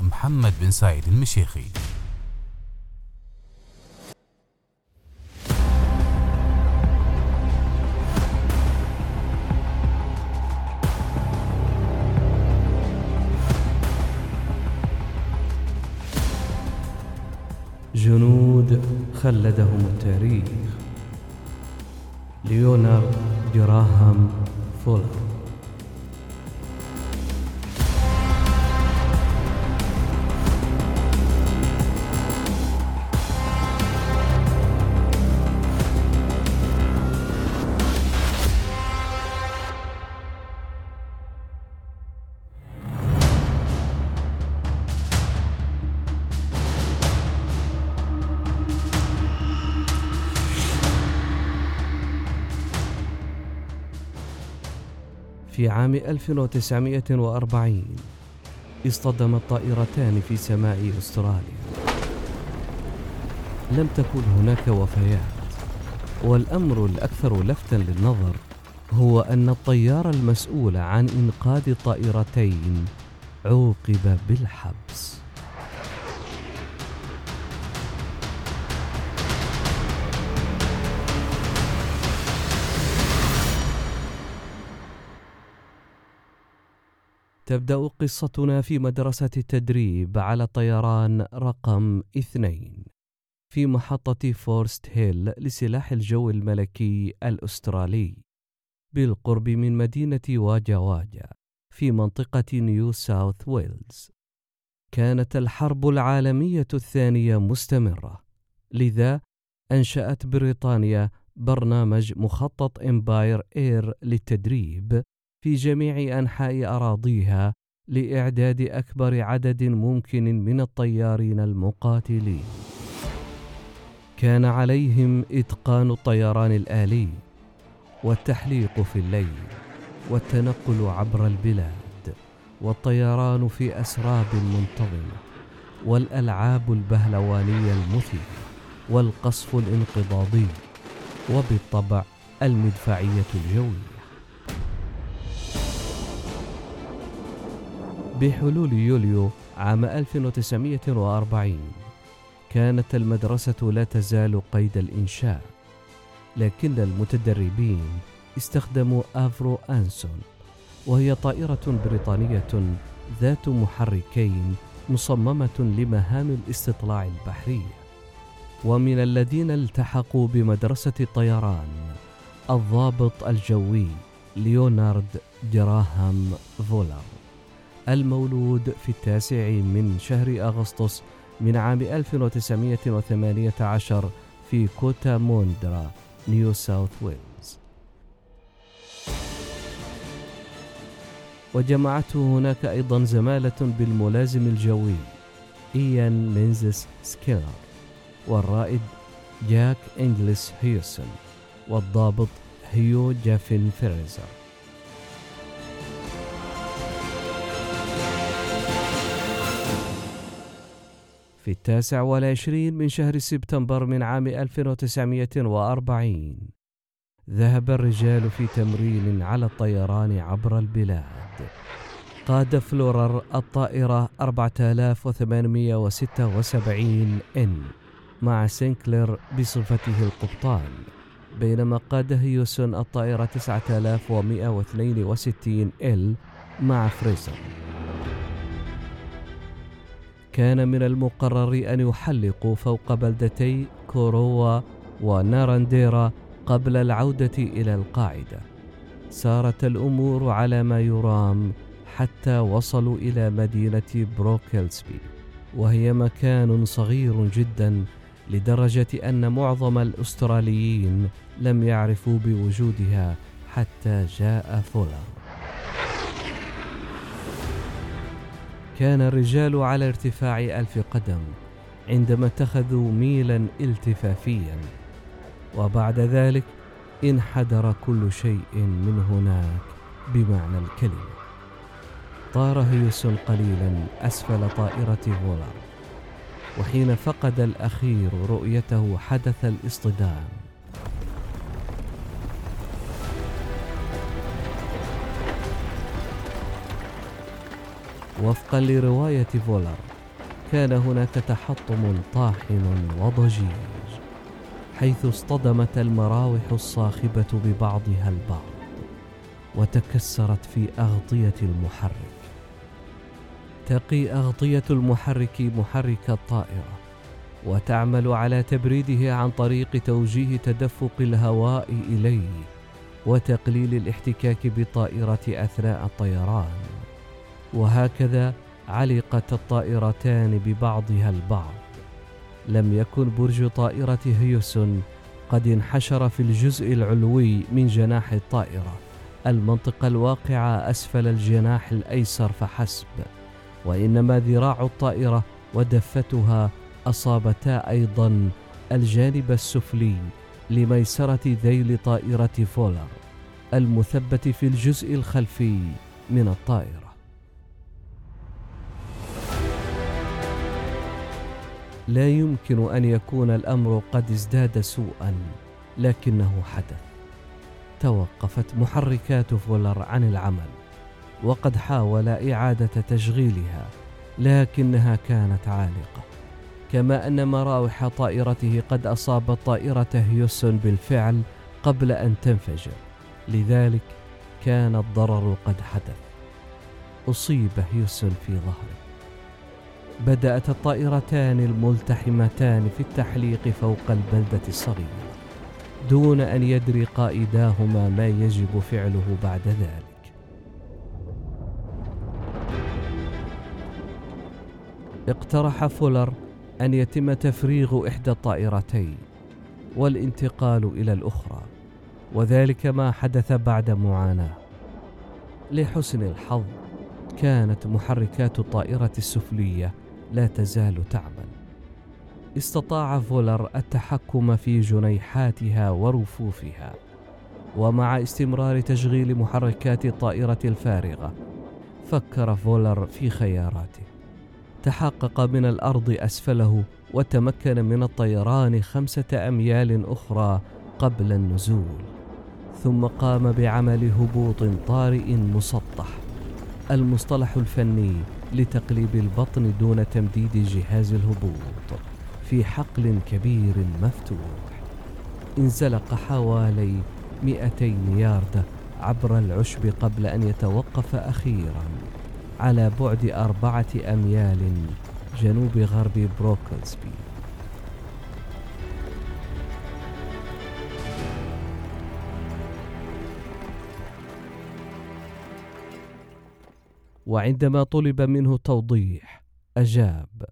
محمد بن سعيد المشيخي. جنود خلدهم التاريخ. ليونارد جراهام فولر. في عام 1940 اصطدمت طائرتان في سماء أستراليا. لم تكن هناك وفيات والأمر الأكثر لفتا للنظر هو أن الطيار المسؤول عن إنقاذ الطائرتين عوقب بالحبس. تبدأ قصتنا في مدرسة التدريب على الطيران رقم اثنين في محطة فورست هيل لسلاح الجو الملكي الأسترالي. بالقرب من مدينة واجا واجا في منطقة نيو ساوث ويلز. كانت الحرب العالمية الثانية مستمرة لذا أنشأت بريطانيا برنامج مخطط Empire Air للتدريب في جميع أنحاء أراضيها لإعداد أكبر عدد ممكن من الطيارين المقاتلين. كان عليهم إتقان الطيران الآلي والتحليق في الليل والتنقل عبر البلاد والطيران في أسراب منتظمة والألعاب البهلوانية المثيرة والقصف الانقضاضي وبالطبع المدفعية الجوية. بحلول يوليو عام 1940 كانت المدرسة لا تزال قيد الإنشاء لكن المتدربين استخدموا أفرو أنسون وهي طائرة بريطانية ذات محركين مصممة لمهام الاستطلاع البحري. ومن الذين التحقوا بمدرسة الطيران الضابط الجوي ليونارد جراهام فولر. المولود في التاسع من شهر أغسطس من عام 1918 في كوتا موندرا نيو ساوث ويلز. وجمعته هناك أيضا زمالة بالملازم الجوي إيان مينزس سكيلر والرائد جاك إنجلس هيوسون والضابط هيو جافين فريزر. في التاسع والعشرين من شهر سبتمبر من عام 1940 ذهب الرجال في تمرين على الطيران عبر البلاد. قاد فولر الطائرة 4876 إن مع سينكلير بصفته القبطان بينما قاد هيوسون الطائرة 9162 إل مع فريزر كان من المقرر أن يحلقوا فوق بلدتي كوروا ونارانديرا قبل العودة إلى القاعدة. سارت الأمور على ما يرام حتى وصلوا إلى مدينة بروكلسبي وهي مكان صغير جدا لدرجة أن معظم الأستراليين لم يعرفوا بوجودها حتى جاء فولر كان الرجال على ارتفاع ألف قدم عندما اتخذوا ميلا التفافيا. وبعد ذلك انحدر كل شيء من هناك بمعنى الكلمة. طار هيوسون قليلا أسفل طائرة فولر وحين فقد الأخير رؤيته حدث الاصطدام. وفقا لرواية فولر كان هناك تحطم طاحن وضجيج حيث اصطدمت المراوح الصاخبة ببعضها البعض وتكسرت في أغطية المحرك. تقي أغطية المحرك محرك الطائرة وتعمل على تبريده عن طريق توجيه تدفق الهواء إليه وتقليل الاحتكاك بالطائرة أثناء الطيران. وهكذا علقت الطائرتان ببعضها البعض. لم يكن برج طائرة هيوسون قد انحشر في الجزء العلوي من جناح الطائرة. المنطقة الواقعة أسفل الجناح الأيسر فحسب وإنما ذراع الطائرة ودفتها أصابتا أيضا الجانب السفلي لميسرة ذيل طائرة فولر المثبت في الجزء الخلفي من الطائرة. لا يمكن أن يكون الأمر قد ازداد سوءا لكنه حدث. توقفت محركات فولر عن العمل وقد حاول إعادة تشغيلها لكنها كانت عالقة. كما أن مراوح طائرته قد اصابت طائرة هيوسون بالفعل قبل أن تنفجر. لذلك كان الضرر قد حدث. أصيب هيوسون في ظهره. بدأت الطائرتان الملتحمتان في التحليق فوق البلدة الصغيرة دون أن يدري قائداهما ما يجب فعله بعد ذلك. اقترح فولر أن يتم تفريغ إحدى الطائرتين والانتقال إلى الأخرى وذلك ما حدث بعد معاناة. لحسن الحظ كانت محركات الطائرة السفلية لا تزال تعمل استطاع فولر التحكم في جنيحاتها ورفوفها ومع استمرار تشغيل محركات الطائرة الفارغة فكر فولر في خياراته. تحقق من الأرض أسفله وتمكن من الطيران خمسة أميال أخرى قبل النزول. ثم قام بعمل هبوط طارئ مسطح. المصطلح الفني لتقليب البطن دون تمديد جهاز الهبوط في حقل كبير مفتوح. انزلق حوالي 200 ياردة عبر العشب قبل أن يتوقف أخيرا على بعد أربعة أميال جنوب غرب بروكلسبي. وعندما طلب منه توضيح أجاب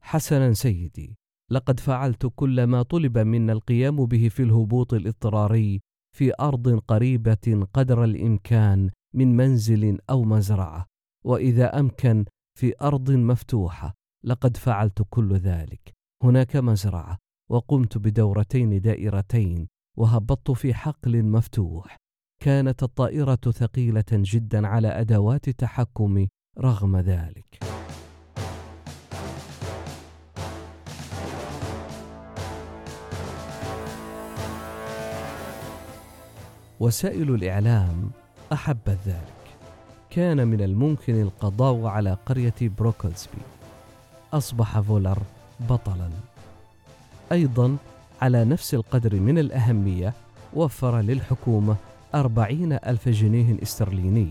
حسنا سيدي لقد فعلت كل ما طلب منا القيام به في الهبوط الاضطراري في أرض قريبة قدر الإمكان من منزل أو مزرعة وإذا أمكن في أرض مفتوحة لقد فعلت كل ذلك. هناك مزرعة وقمت بدورتين دائرتين وهبطت في حقل مفتوح. كانت الطائرة ثقيلة جدا على أدوات التحكم رغم ذلك. وسائل الإعلام أحبت ذلك. كان من الممكن القضاء على قرية بروكلسبي. أصبح فولر بطلا. أيضا على نفس القدر من الأهمية وفر للحكومة أربعين ألف جنيه استرليني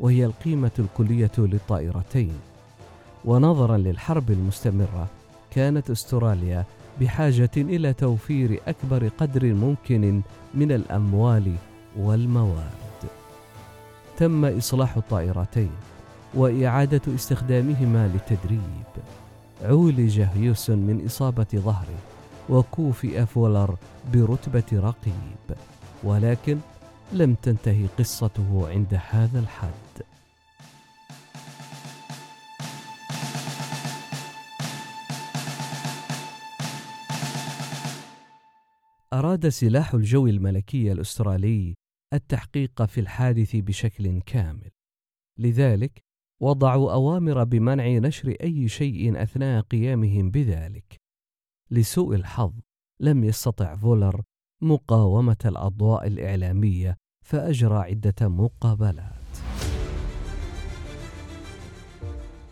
وهي القيمة الكلية للطائرتين ونظرا للحرب المستمرة كانت استراليا بحاجة إلى توفير أكبر قدر ممكن من الأموال والمواد. تم إصلاح الطائرتين وإعادة استخدامهما للتدريب. عولج هيوسون من إصابة ظهره وكوفئ فولر برتبة رقيب ولكن لم تنتهي قصته عند هذا الحد. أراد سلاح الجو الملكي الأسترالي التحقيق في الحادث بشكل كامل. لذلك وضعوا أوامر بمنع نشر أي شيء أثناء قيامهم بذلك. لسوء الحظ لم يستطع فولر مقاومة الأضواء الإعلامية فأجرى عدة مقابلات.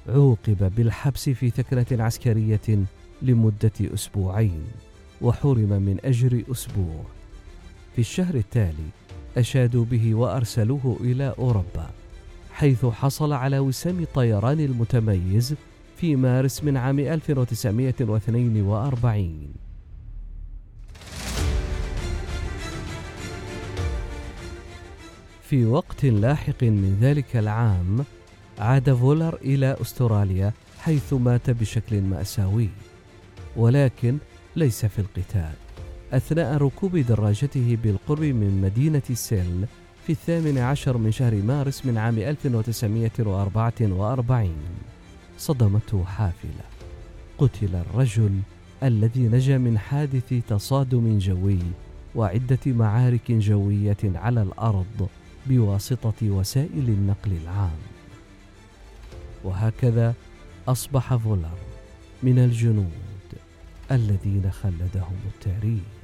عوقب بالحبس في ثكنة عسكرية لمدة أسبوعين، وحرم من أجر أسبوع. في الشهر التالي أشادوا به وأرسلوه إلى أوروبا، حيث حصل على وسام الطيران المتميز في مارس من عام 1942 في وقت لاحق من ذلك العام عاد فولر إلى أستراليا حيث مات بشكل مأساوي ولكن ليس في القتال. أثناء ركوب دراجته بالقرب من مدينة سيل في الثامن عشر من شهر مارس من عام 1944 صدمته حافلة. قتل الرجل الذي نجا من حادث تصادم جوي وعدة معارك جوية على الأرض بواسطة وسائل النقل العام. وهكذا أصبح فولر من الجنود الذين خلدهم التاريخ.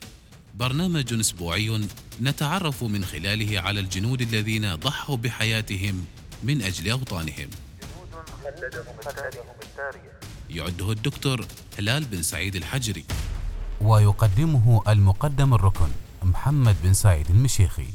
برنامج أسبوعي نتعرف من خلاله على الجنود الذين ضحوا بحياتهم من أجل أوطانهم. يعده الدكتور هلال بن سعيد الحجري. ويقدمه المقدم الركن محمد بن سعيد المشيخي.